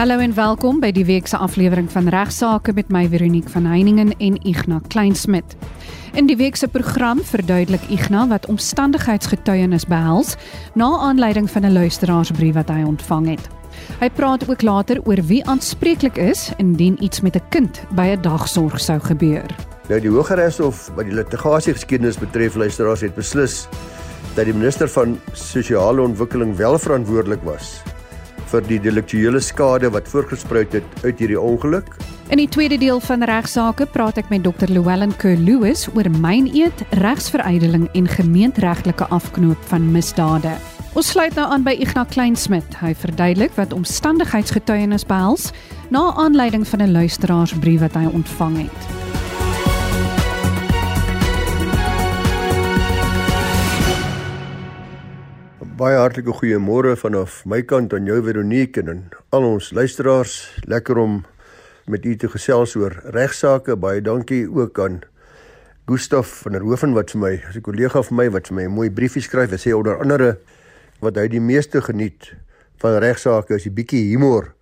Hallo en welkom by die week se aflewering van Regsake met my Veronique van Heiningen en Ignas Kleinsmid. In die week se program verduidelik Ignas wat omstandigheidsgetuienis behels na aanleiding van 'n luisteraarsbrief wat hy ontvang het. Hy praat ook later oor wie aanspreeklik is indien iets met 'n kind by 'n dagsorg sou gebeur. Nou die Hooggeregshof wat die litigasie geskiedenis betref luisteraars het beslis dat die minister van sosiale ontwikkeling wel verantwoordelik was vir die delektuele skade wat voorgespruit het uit hierdie ongeluk. In die tweede deel van regsaake praat ek met Dr. Llewellyn Kerr-Lewis oor myneed, regsverydeling en gemeenteregtelike afknoop van misdade. Ons sluit nou aan by Ignas Kleinsmid. Hy verduidelik wat omstandigheidsgetuienis behels na aanleiding van 'n luisteraarsbrief wat hy ontvang het. Baie hartlike goeiemôre vanaf my kant aan jou Veronique en al ons luisteraars. Lekker om met u te gesels oor regsaake. Baie dankie ook aan Gustaf van der Hoeven wat vir my, as 'n kollega van my wat vir my 'n mooi briefie skryf. Hy sê onder andere wat hy die meeste geniet van regsaake is die bietjie humor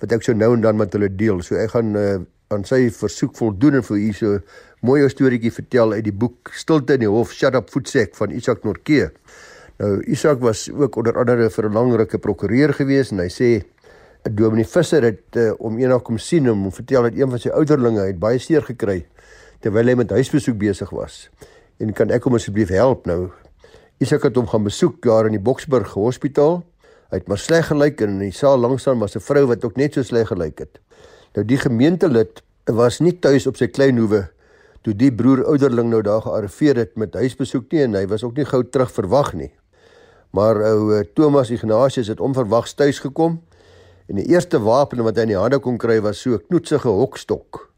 wat ek so nou en dan met hulle deel. So ek gaan uh, aan sy versoek voldoen en vir u so mooi 'n storieetjie vertel uit die boek Stilte in die Hof, Shut Up Footsack van Isak Norke. Nou Isak was ook onder andere vir 'n lang ruk 'n prokureur gewees en hy sê Dominee Visser het uh, om eendag kom sien om vertel dat een van sy ouderlinge het baie seer gekry terwyl hy met huisbesoek besig was. En kan ek hom asseblief help nou? Isak het hom gaan besoek daar in die Boksburg Hospitaal. Hy het maar sleg gelyk en in die saal langsaan was 'n vrou wat ook net so sleg gelyk het. Nou die gemeentelid was nie tuis op sy klein hoewe toe die broer ouderling nou daar gearriveer het met huisbesoek nie en hy was ook nie gou terug verwag nie. Maar ou uh, Thomas Ignatius het onverwags tuis gekom en die eerste wapen wat hy in die hande kon kry was so 'n knoetsige hokstok.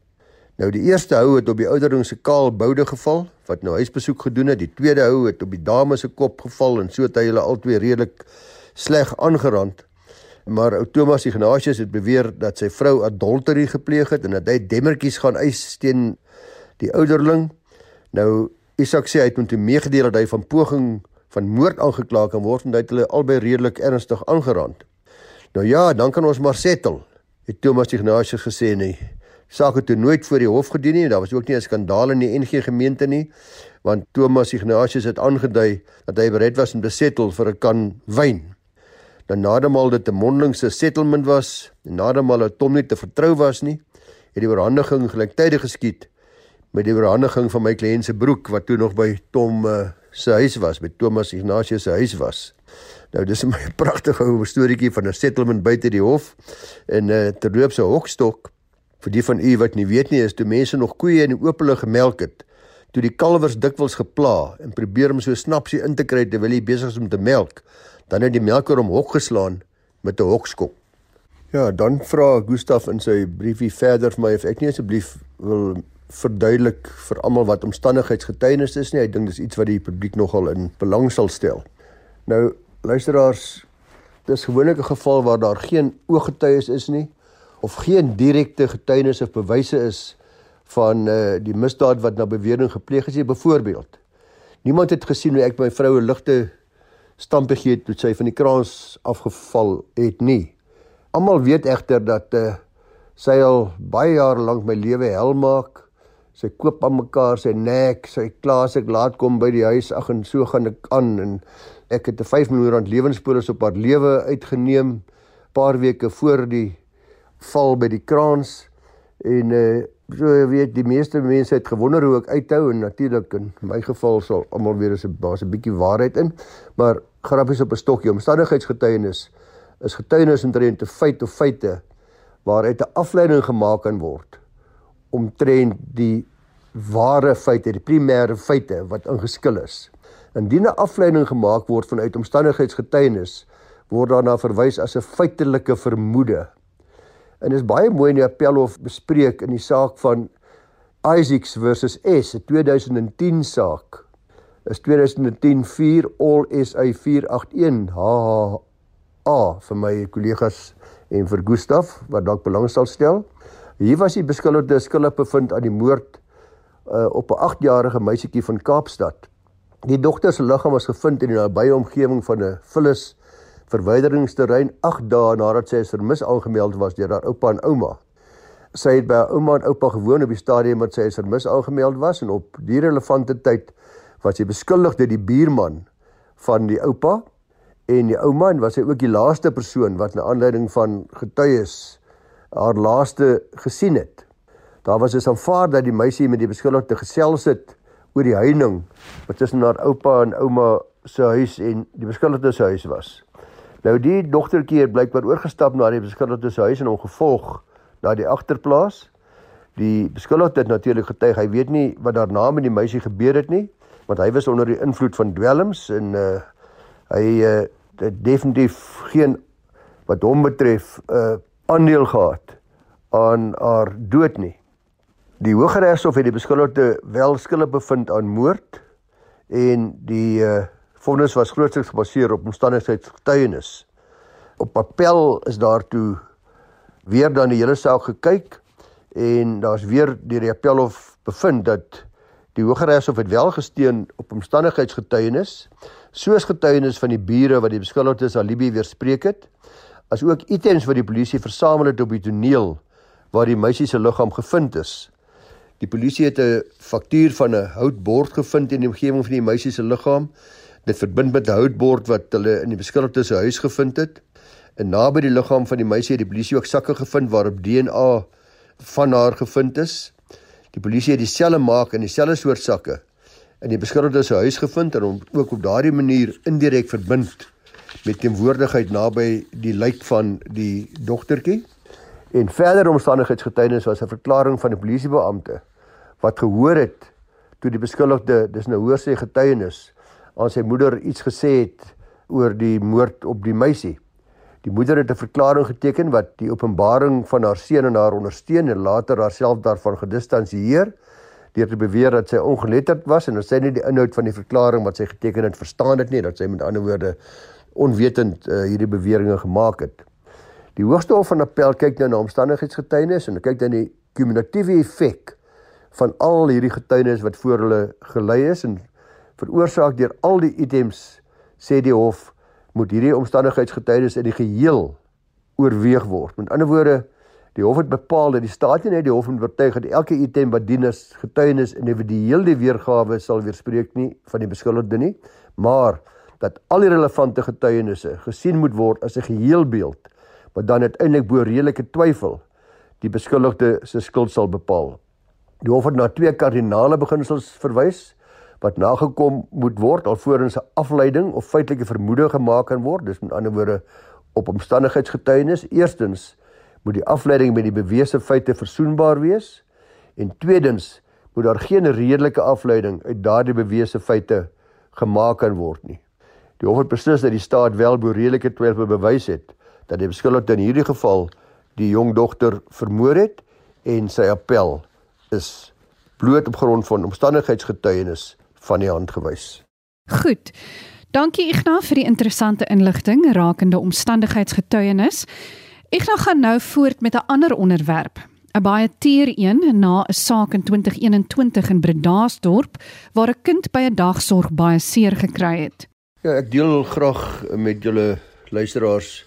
Nou die eerste hou het op die ouderdom se kaal boude geval wat nou huisbesoek gedoen het. Die tweede hou het op die dame se kop geval en so het hy hulle albei redelik sleg aangerand. Maar ou Thomas Ignatius het beweer dat sy vrou adultery gepleeg het en dat hy demmertjies gaan eis teen die ouderling. Nou Isak sê hy het hom toe meegedeel dat hy van poging van moord aangekla kan word en dit hulle albei redelik ernstig aangerand. Nou ja, dan kan ons maar settle. Het Thomas Ignatius gesê nie. Saak het nooit voor die hof gedien nie. Daar was ook nie 'n skandaal in die NG gemeente nie, want Thomas Ignatius het aangedui dat hy bereid was om te settle vir 'n kan wyn. Dan nadermal dit 'n mondelingse settlement was, en nadermal dat Tom nie te vertrou was nie, het die oorhandiging gelyktydig geskied met die oorhandiging van my kliënt se broek wat toe nog by Tom uh, se huis was, by Thomas Ignatius se huis was. Nou dis 'n pragtige ou storieetjie van 'n settlement buite die hof en 'n uh, terloopse hokstok. Vir die van u wat nie weet nie, is toe mense nog koeie in die oopele gemelk het, toe die kalwers dikwels gepla en probeer om so snapsie in te kry terwyl hy besig is om te melk, dan het die melker hom hok geslaan met 'n hokskop. Ja, dan vra Gustaf in sy briefie verder vir my of ek nie asseblief wil verduidelik vir almal wat omstandigheidsgetuienis is nie. Ek dink dis iets wat die publiek nogal in belang sal stel. Nou luisteraars, dis gewoonlik 'n geval waar daar geen ooggetuies is nie of geen direkte getuienisse of bewyse is van uh die misdaad wat na bewering gepleeg is. Byvoorbeeld, niemand het gesien hoe ek my vrou 'n ligte stamp gegee het toe sy van die kraans afgeval het nie. Almal weet egter dat uh sy al baie jare lank my lewe hel maak sy koop aan mekaar sy nek, sy klaas ek laat kom by die huis, ag en so gaan ek aan en ek het 'n 5 miljoen rand lewenspolis op haar lewe uitgeneem paar weke voor die val by die kraans en uh so weet die meeste mense het gewonder hoe ek uithou en natuurlik in my geval sal almal weer 'n baie 'n bietjie waarheid in maar grappies op 'n stokkie omstandigheidsgetuienis is getuienis omtrent 'n feit of feite waaruit 'n afleiding gemaak kan word omtrent die ware feite, die primêre feite wat ingeskil is. Indien 'n afleiding gemaak word vanuit omstandigheidsgetuienis, word daarna verwys as 'n feitelike vermoede. En dit is baie mooi in die appelhof bespreek in die saak van Isaacs versus S, 'n 2010 saak. Is 2010 4 All SA 481 HHA vir my kollegas en vir Gustaf wat dalk belang sal stel. Hier was die beskuldigde skuldig bevind aan die moord uh, op 'n 8-jarige meisietjie van Kaapstad. Die dogter se liggaam was gevind in die nabye omgewing van 'n vullis verwyderingsterrein 8 dae nadat sy vermis aangemeld was deur haar oupa en ouma. Sy het by haar ouma en oupa gewoon op die stadium wat sy vermis aangemeld was en op die relevante tyd was sy beskuldig deur die buurman van die oupa en die ouma en was sy ook die laaste persoon wat na aanleiding van getuies haar laaste gesien het. Daar was 'n aanvaar dat die meisie met die beskuldigde gesels het oor die heining wat tussen haar oupa en ouma se huis en die beskuldigde se huis was. Nou die dogtertjie het blykbaar oorgestap na die beskuldigde se huis en hom gevolg na die agterplaas. Die beskuldigde het natuurlik getuig hy weet nie wat daarna met die meisie gebeur het nie, want hy was onder die invloed van dwelms en uh hy uh definitief geen wat hom betref 'n uh, aandeel gehad aan haar dood nie. Die Hooggeregshof het die beskuldigde wel skuldig bevind aan moord en die uh vonnis was grootliks gebaseer op omstandigheidsgetuienis. Op appel is daartoe weer dan die hele saak gekyk en daar's weer deur die appelhof bevind dat die Hooggeregshof het wel gesteun op omstandigheidsgetuienis soos getuienis van die bure wat die beskuldigdes alibi weerspreek het as ook items wat die polisie versamel het op die toneel waar die meisie se liggaam gevind is. Die polisie het 'n faktuur van 'n houtbord gevind in die omgewing van die meisie se liggaam dit verbind met 'n houtbord wat hulle in die beskuldigde se huis gevind het. En naby die liggaam van die meisie het die polisie ook sakke gevind waarop DNA van haar gevind is. Die polisie het dieselfde maak en dieselfde soort sakke in die beskuldigde se huis gevind en hom ook op daardie manier indirek verbind met teenwoordigheid naby die lijk van die dogtertjie. En verder omstandigheidsgetuienis was 'n verklaring van 'n polisiebeampte wat gehoor het toe die beskuldigde dis nou hoor sê getuienis aan sy moeder iets gesê het oor die moord op die meisie. Die moeder het 'n verklaring geteken wat die openbaring van haar seun en haar ondersteun en later haarself daarvan gedistansieer deur te beweer dat sy ongeletterd was en dat sy nie die inhoud van die verklaring wat sy geteken het verstaan het nie, dat sy met ander woorde onwetend uh, hierdie beweringe gemaak het. Die Hoogste Hof van Appel kyk nou na omstandigheidsgetuienis en kyk dan die kumulatiewe effek van al hierdie getuienis wat voor hulle gelei is en veroorsaak deur al die items sê die hof moet hierdie omstandigheidsgetuienis in die geheel oorweeg word. Met ander woorde, die hof het bepaal dat die staat nie die hof moet oortuig dat elke item wat dien as getuienis individueel die weergawe sal weerspreek nie van die beskuldigde nie, maar dat al die relevante getuienisse gesien moet word as 'n geheelbeeld wat dan uiteindelik bo redelike twyfel die beskuldigde se skuld sal bepaal. Die hof het na twee kardinale beginsels verwys wat nagekom moet word alvorens 'n afleiding of feitelike vermoede gemaak kan word. Dis met ander woorde op omstandigheidsgetuienis. Eerstens moet die afleiding met die bewese feite versoenbaar wees en tweedens moet daar geen redelike afleiding uit daardie bewese feite gemaak kan word nie. Die hof het beslis dat die staat wel bo redelike twyfel bewys het dat die beskuldigde in hierdie geval die jong dogter vermoor het en sy appel is bloot op grond van omstandigheidsgetuienis van die hand gewys. Goed. Dankie Ignas vir die interessante inligting rakende omstandigheidsgetuienis. Ignas gaan nou voort met 'n ander onderwerp. 'n Baie teer een na 'n saak in 2021 in Bredasdorp waar 'n kind by 'n dagsorg baie seer gekry het. Ja, ek deel graag met julle luisteraars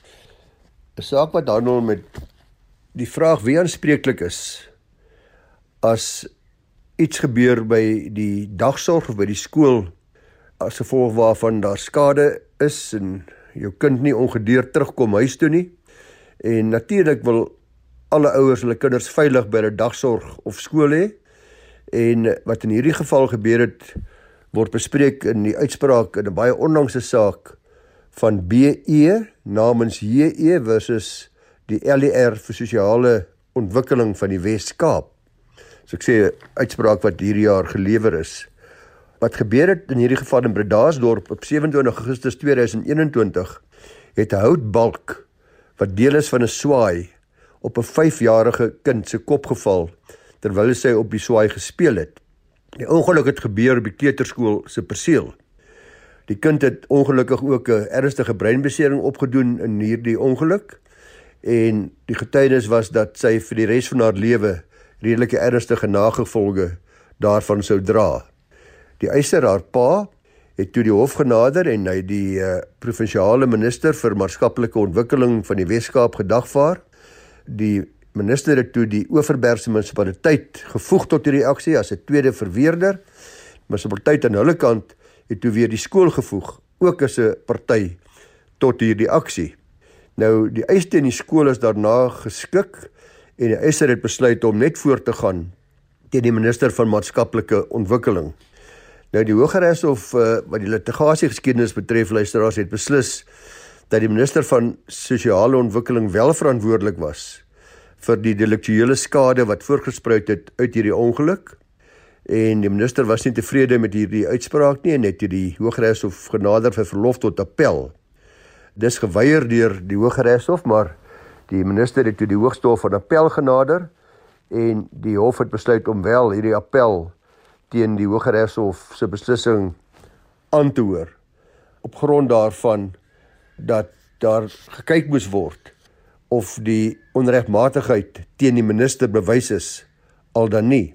'n saak wat handel met die vraag wie aanspreeklik is as iets gebeur by die dagsorg of by die skool as gevolg waarvan daar skade is en jou kind nie ongedeer terugkom huis toe nie. En natuurlik wil alle ouers hulle kinders veilig by 'n dagsorg of skool hê. En wat in hierdie geval gebeur het word bespreek in die uitspraak in 'n baie onlangse saak van BE namens JE versus die LER vir sosiale ontwikkeling van die Wes-Kaap. So ek sê uitspraak wat hierdie jaar gelewer is. Wat gebeur het in hierdie geval in Bredasdorp op 27 Augustus 2021 het 'n houtbalk wat deel is van 'n swaai op 'n 5-jarige kind se kop geval terwyl hy op die swaai gespeel het. Die ongeluk het gebeur op die kleuterskool se perseel. Die kind het ongelukkig ook 'n ernstige breinbesering opgedoen in hierdie ongeluk en die getuienis was dat sy vir die res van haar lewe redelike ernstige nagevolge daarvan sou dra. Die eiser haar pa het toe die hof genader en hy die uh, provinsiale minister vir maatskaplike ontwikkeling van die Wes-Kaap gedagvaar. Die minister het toe die Oeverbergse munisipaliteit gevoeg tot hierdie aksie as 'n tweede verweerder. Munisipaliteit aan hulle kant het toe weer die skool gevoeg, ook as 'n party tot hierdie aksie. Nou die eis teen die skool is daarna geskik en die eiser het besluit om net voort te gaan teen die minister van maatskaplike ontwikkeling. Nou die Hooggeregshof uh, wat die litigasie geskiedenis betref luisteraars het beslis dat die minister van sosiale ontwikkeling wel verantwoordelik was vir die delektuele skade wat voorgespruit het uit hierdie ongeluk. En die minister was nie tevrede met hierdie uitspraak nie en het die Hooggeregshof genader vir verlof tot appel. Dis geweier deur die Hooggeregshof, maar die minister het toe die Hoogste Hof van Appel genader en die hof het besluit om wel hierdie appel teen die Hooggeregshof se beslissing aan te hoor op grond daarvan dat daar gekyk moes word of die onregmatigheid teen die minister bewys is al dan nie.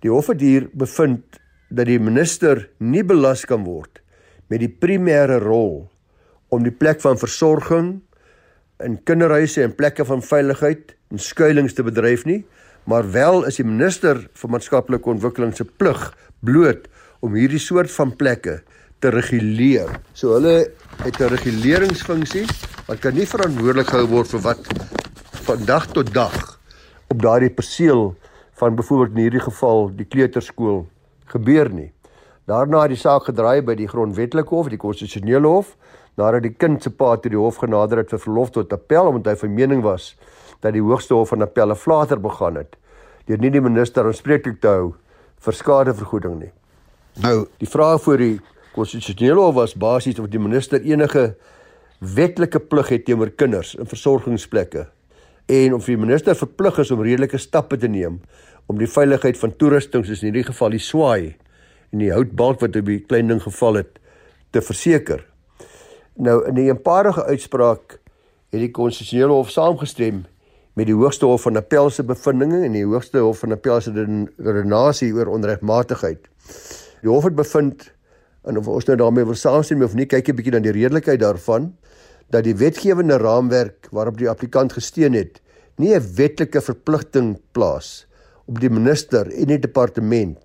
Die hof het hier bevind dat die minister nie belas kan word met die primêre rol om die plek van versorging in kinderhuise en plekke van veiligheid en skuilings te bedryf nie, maar wel is die minister vir maatskaplike ontwikkeling se plig bloot om hierdie soort van plekke te reguleer. So hulle het 'n reguleringsfunksie wat kan nie verantwoordelik gehou word vir wat van dag tot dag op daardie perseel van byvoorbeeld in hierdie geval die kleuterskool gebeur nie. Daarna het die saak gedraai by die grondwetlike hof, die konstitusionele hof, nadat die kind se pa toe die hof genader het vir verlof tot appel omdat hy van mening was dat die hoogste hof van appel 'n flater begaan het deur nie die minister aanspreeklik te hou vir skadevergoeding nie. Nou, die vraag voor die konstitusionele hof was basies of die minister enige wetlike plig het teenoor kinders in versorgingsplekke en of die minister verplig is om redelike stappe te neem om die veiligheid van toerusting soos in hierdie geval die swaai en die houtbalk wat op die klein ding geval het te verseker. Nou in die eenparige uitspraak het die konstitusionele hof saamgestem met die hoogste hof van appel se bevindinge en die hoogste hof van appel se redenasie oor onregmatigheid. Die hof het bevind en of ons nou daarmee wil saamstem of nie, kyk 'n bietjie na die redelikheid daarvan dat die wetgewende raamwerk waarop die applikant gesteun het, nie 'n wetlike verpligting plaas op die minister en die departement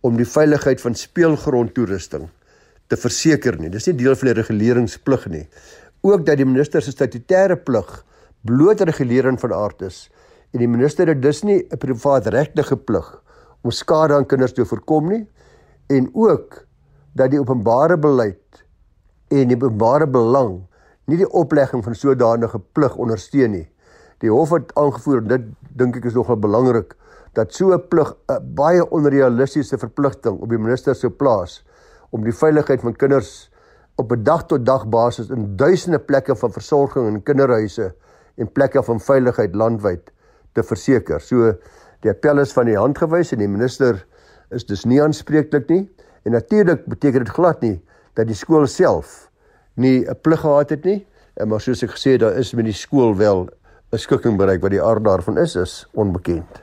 om die veiligheid van speelgrondtoerusting te verseker nie. Dis nie deel van die reguleringsplig nie. Ook dat die minister se statutêre plig bloot regulering van aard is en die minister het dus nie 'n privaat regtige plig om skade aan kinders te voorkom nie en ook dat die openbare beleid en die openbare belang nie die oplegging van sodanige plig ondersteun nie. Die hof het aangevoer dit dink ek is nogal belangrik dat so 'n plig 'n baie onrealistiese verpligting op die minister sou plaas om die veiligheid van kinders op 'n dag tot dag basis in duisende plekke van versorging en kinderhuise en plekke van veiligheid landwyd te verseker. So die appel is van die hand gewys en die minister is dus nie aanspreeklik nie. En natuurlik beteken dit glad nie dat die skool self nie 'n plig gehad het nie, maar soos ek gesê het, daar is met die skool wel 'n skikking bereik wat die aard daarvan is is onbekend.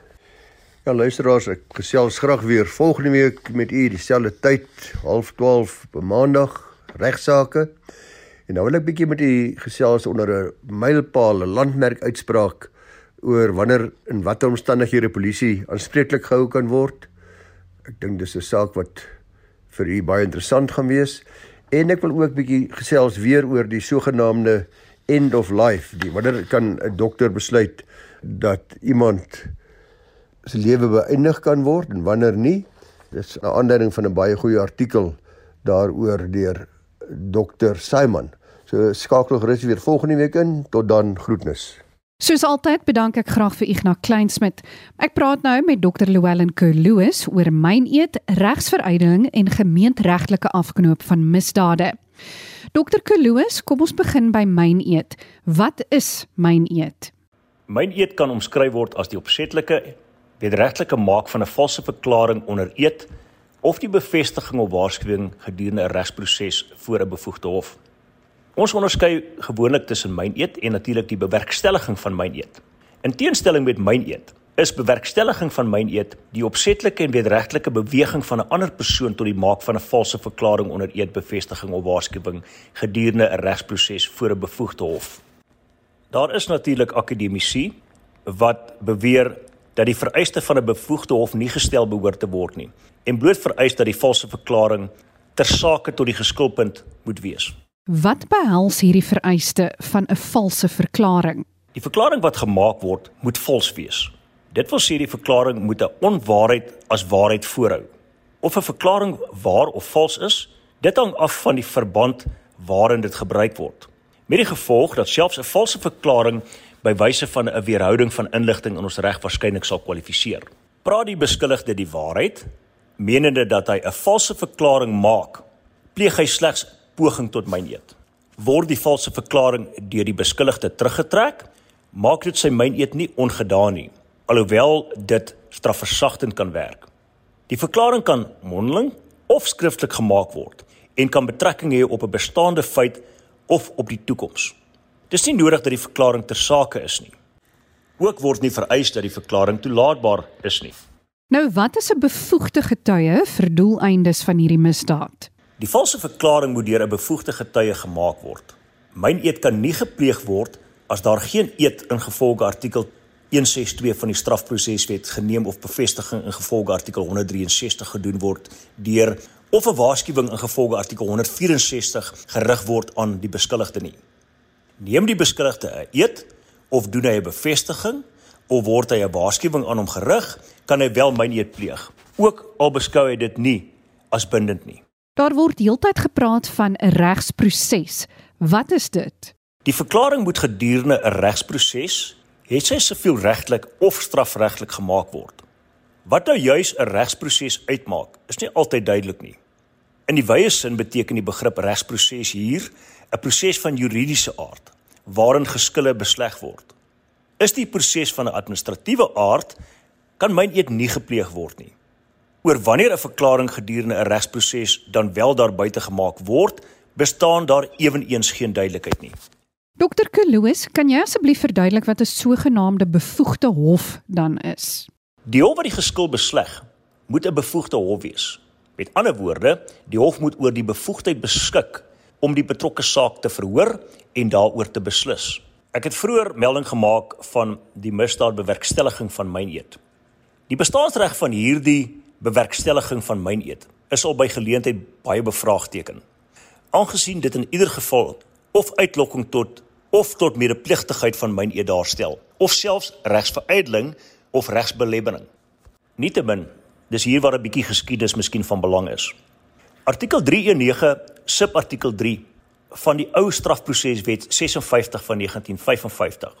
Ja luisteraars, ek gesels graag weer volgende week met u dieselfde tyd, 12:30 op Maandag, regsaake. En nou wil ek bietjie met u gesels onder 'n mylpaal, 'n landmerk uitspraak oor wanneer en watter omstandighede polisie aanspreeklik gehou kan word. Ek dink dis 'n saak wat vir u baie interessant gaan wees en ek wil ook bietjie gesels weer oor die sogenaamde end of life. Die wanneer kan 'n dokter besluit dat iemand se lewe beëindig kan word en wanneer nie? Dis 'n aanduiding van 'n baie goeie artikel daaroor deur dokter Simon. So skakel gerus weer volgende week in. Tot dan groetnis Soos altyd bedank ek graag vir Ignas Kleinsmid. Ek praat nou met Dr. Llewellyn Kerloos oor myneet, regsveruiding en gemeenteregtelike afknoop van misdade. Dr. Kerloos, kom ons begin by myneet. Wat is myneet? Myneet kan omskryf word as die opsetlike wederregtelike maak van 'n valse verklaring onder eed of die bevestiging of waarskuwing gedurende 'n regsproses voor 'n bevoegde hof. Ons onderskei gewoonlik tussen myn eet en natuurlik die bewerkstelliging van myn eet. In teenstelling met myn eet is bewerkstelliging van myn eed die opsetlike en wederregtelike beweging van 'n ander persoon tot die maak van 'n valse verklaring onder eedbevestiging of waarskuwing gedurende 'n regsproses voor 'n bevoegde hof. Daar is natuurlik akademici wat beweer dat die vereiste van 'n bevoegde hof nie gestel behoort te word nie en bloot vereis dat die valse verklaring ter sake tot die geskilpunt moet wees. Wat behels hierdie vereiste van 'n valse verklaring? Die verklaring wat gemaak word, moet vals wees. Dit wil sê die verklaring moet 'n onwaarheid as waarheid voorhou. Of 'n verklaring waar of vals is, dit hang af van die verband waarin dit gebruik word. Met die gevolg dat selfs 'n valse verklaring by wyse van 'n weerhouding van inligting in ons reg waarskynlik sal kwalifiseer. Praat die beskuldigde die waarheid, menende dat hy 'n valse verklaring maak, pleeg hy slegs poging tot myn eed. Word die valse verklaring deur die beskuldigde teruggetrek, maak dit sy myn eed nie ongedaan nie alhoewel dit strafversagtend kan werk. Die verklaring kan mondeling of skriftelik gemaak word en kan betrekking hê op 'n bestaande feit of op die toekoms. Dis nie nodig dat die verklaring ter sake is nie. Ook word nie vereis dat die verklaring toelaatbaar is nie. Nou wat is 'n bevoegde getuie vir doeleindes van hierdie misdaad? Die valse verklaring moet deur 'n bevoegde getuie gemaak word. Myn eed kan nie gepleeg word as daar geen eed ingevolge artikel 162 van die strafproseswet geneem of bevestiging in gevolge artikel 163 gedoen word deur of 'n waarskuwing in gevolge artikel 164 gerig word aan die beskuldigde nie. Neem die beskuldigde 'n eed of doen hy 'n bevestiging of word hy 'n waarskuwing aan hom gerig, kan hy wel myn eed pleeg, ook al beskou hy dit nie as bindend nie. Daar word heeltyd gepraat van 'n regsproses. Wat is dit? Die verklaring moet gedurende 'n regsproses het sy sivielregtelik of strafregtelik gemaak word. Wat nou juis 'n regsproses uitmaak, is nie altyd duidelik nie. In die wye sin beteken die begrip regsproses hier 'n proses van juridiese aard waarin geskille besleg word. Is die proses van 'n administratiewe aard, kan myn eet nie gepleeg word nie. Oor wanneer 'n verklaring gedurende 'n regsproses dan wel daar buite gemaak word, bestaan daar ewenigs geen duidelikheid nie. Dokter Kloos, kan jy asseblief verduidelik wat 'n sogenaamde bevoegde hof dan is? Die hof wat die geskil besleg, moet 'n bevoegde hof wees. Met ander woorde, die hof moet oor die bevoegdheid beskik om die betrokke saak te verhoor en daaroor te beslis. Ek het vroeër melding gemaak van die misdaad bewerkstelliging van myn eed. Die bestaansreg van hierdie bewerkstelliging van myn eed is al by geleentheid baie bevraagteken. Aangesien dit in ieder geval of uitlokking tot of tot medepligtigheid van myn eed daarstel of selfs regsveruideling of regsbelemmering. Nietemin, dis hier waar 'n bietjie geskiedenis miskien van belang is. Artikel 319 subartikel 3 van die ou strafproseswet 56 van 1955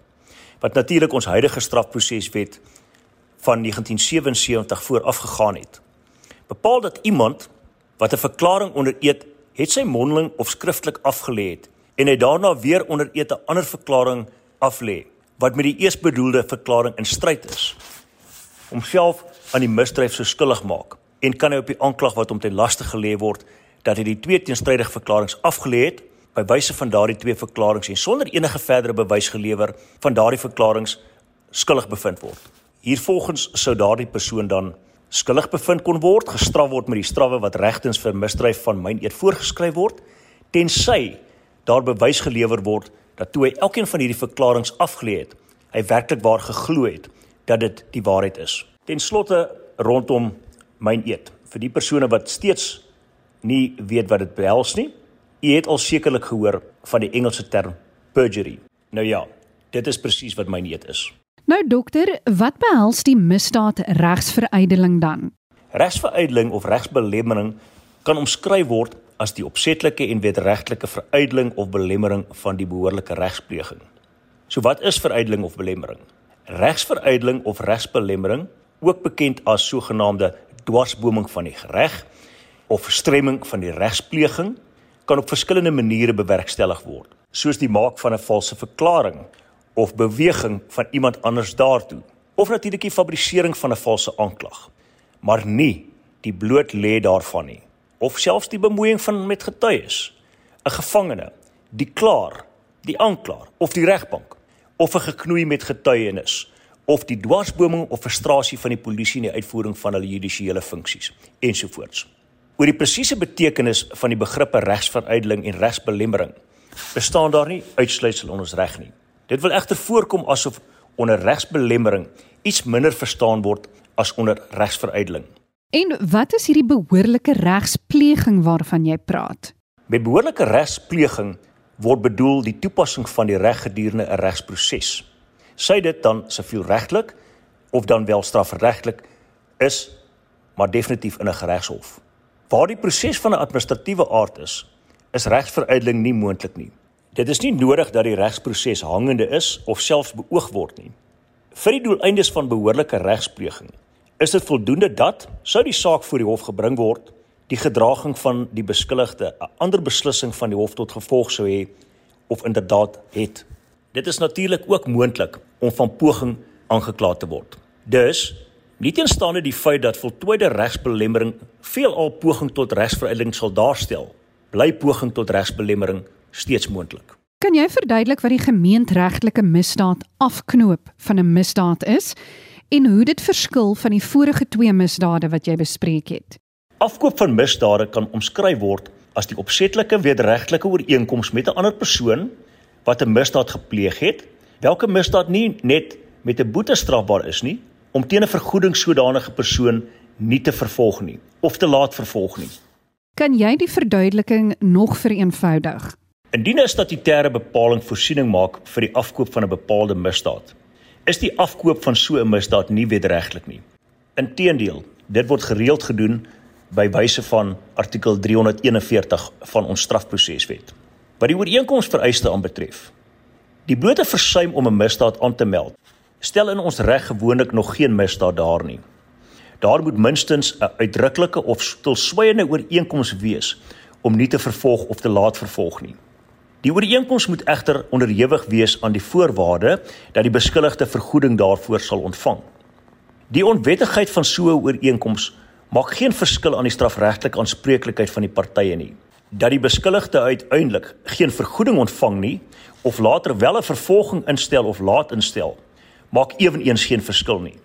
wat natuurlik ons huidige strafproseswet van 1977 voorafgegaan het. Bepaal dat iemand wat 'n verklaring onder eed het sy mondeling of skriftelik afgelê het en hy daarna weer onder eed 'n ander verklaring aflê wat met die eers bedoelde verklaring in stryd is. Homself aan die misdryf so skuldig maak en kan hy op die aanklag wat hom ten laste gelê word dat hy die twee teenstrydige verklaringe afgelê het by wyse van daardie twee verklaringe en sonder enige verdere bewys gelewer van daardie verklaringe skuldig bevind word. Hiervolgens sou daardie persoon dan skuldig bevind kon word, gestraf word met die strawwe wat regtens vir misdryf van myn eed voorgeskryf word, tensy daar bewys gelewer word dat toe hy elkeen van hierdie verklaringe afgelê het, hy werklik waar geglo het dat dit die waarheid is. Ten slotte rondom myn eed. Vir die persone wat steeds nie weet wat dit behels nie, u het al sekerlik gehoor van die Engelse term perjury. Nou ja, dit is presies wat myn eed is. Nou dokter, wat behels die misdaad regsveruideling dan? Regsveruideling of regsbelemmering kan omskryf word as die opsetlike en wederregtelike veruideling of belemmering van die behoorlike regspleging. So wat is veruideling of belemmering? Regsveruideling of regsbelemmering, ook bekend as sogenaamde dwarsboming van die reg of verstremming van die regspleging, kan op verskillende maniere bewerkstellig word, soos die maak van 'n valse verklaring of beweging van iemand anders daartoe, of natuurlik die fabrisering van 'n valse aanklag, maar nie die bloot lê daarvan nie of selfs die bemoeiing van met getuies, 'n gevangene, die klaar, die aanklaer of die regbank of 'n geknoei met getuienis of die dwarsboming of frustrasie van die polisie in die uitvoering van hulle judisiële funksies ensovoorts. Oor die presiese betekenis van die begrippe regsveruideling en regsbelemmering bestaan daar nie uitsluitsel in ons reg nie. Dit wil egter voorkom asof onder regsbelemmering iets minder verstaan word as onder regsveruideling. En wat is hierdie behoorlike regspleging waarvan jy praat? Met behoorlike regspleging word bedoel die toepassing van die reg gedurende 'n regsproses. Sy dit dan sivielregtelik of dan wel strafregtelik is, maar definitief in 'n geregshof. Waar die proses van 'n administratiewe aard is, is regsveruideling nie moontlik nie. Dit is nie nodig dat die regsproses hangende is of selfs beoog word nie. Vir die doeleindes van behoorlike regspleging is dit voldoende dat sou die saak voor die hof gebring word die gedraging van die beskuldigde 'n ander beslissing van die hof tot gevolg sou hê of inderdaad het. Dit is natuurlik ook moontlik om van poging aangekla te word. Dus, nie teenstaande die feit dat voltooide regsbelemmering veelal poging tot regsveruideling sal daarstel, bly poging tot regsbelemmering steeds moontlik. Kan jy verduidelik wat die gemeenteregtelike misdaad afknoop van 'n misdaad is en hoe dit verskil van die vorige twee misdade wat jy bespreek het? Afkoop van misdade kan omskryf word as die opsetlike wederregtelike ooreenkoms met 'n ander persoon wat 'n misdaad gepleeg het, welke misdaad nie net met 'n boete strafbaar is nie, om teen 'n vergoeding sodanige persoon nie te vervolg nie of te laat vervolg nie. Kan jy die verduideliking nog vereenvoudig? Indien 'n statutêre bepaling voorsiening maak vir die afkoop van 'n bepaalde misdaad, is die afkoop van so 'n misdaad nie wederregtelik nie. Inteendeel, dit word gereeld gedoen by wyse van artikel 341 van ons strafproseswet. Wat die ooreenkomsvereiste aanbetref, die blote versuim om 'n misdaad aan te meld, stel in ons reg gewoonlik nog geen misdaad daar nie. Daar moet minstens 'n uitdruklike of stilswygende ooreenkoms wees om nie te vervolg of te laat vervolg nie. Die ooreenkoms moet egter onderhewig wees aan die voorwaarde dat die beskuldigde vergoeding daarvoor sal ontvang. Die onwettigheid van so 'n ooreenkoms maak geen verskil aan die strafregtelike aanspreeklikheid van die partye nie. Dat die beskuldigde uiteindelik geen vergoeding ontvang nie of later wel 'n vervolging instel of laat instel, maak ewenigs geen verskil nie.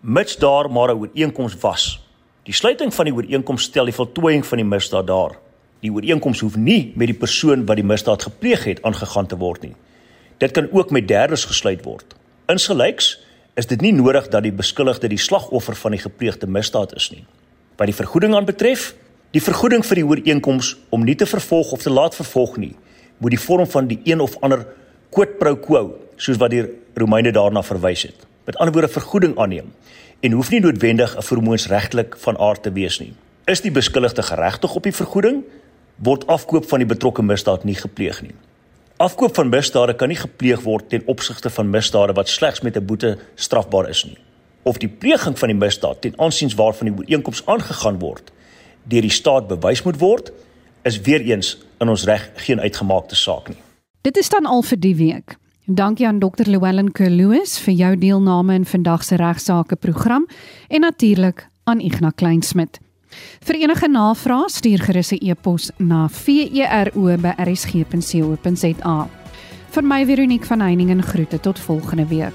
Mits daar maar 'n ooreenkoms was. Die sluiting van die ooreenkoms stel die voltooiing van die misdaad daar. Die ooreenkoms hoef nie met die persoon wat die misdaad gepleeg het aangegaan te word nie. Dit kan ook met derdes gesluit word. Insgelyks is dit nie nodig dat die beskuldigde die slagoffer van die gepleegde misdaad is nie. Wat die vergoeding aanbetref, die vergoeding vir die ooreenkoms om nie te vervolg of te laat vervolg nie, moet die vorm van die een of ander quid pro quo, soos wat die Romeine daarna verwys het. Met ander woorde vergoeding aanneem en hoef nie noodwendig 'n vermoënsregtelik van aard te wees nie. Is die beskuldigde geregtig op die vergoeding, word afkoop van die betrokke misdaad nie gepleeg nie. Afkoop van misdade kan nie gepleeg word ten opsigte van misdade wat slegs met 'n boete strafbaar is nie of die pleging van die misdaad ten aansien waarvan die ooreenkoms aangegaan word deur die staat bewys moet word is weer eens in ons reg geen uitgemaakte saak nie. Dit is dan al vir die week. Dankie aan Dr. Llewellyn Kerloos vir jou deelname in vandag se regsaake program en natuurlik aan Ignas Kleinsmid. Vir enige navrae stuur gerus 'n e-pos na vero@rsg.co.za. Vir my Veronique van Heiningen groete tot volgende week.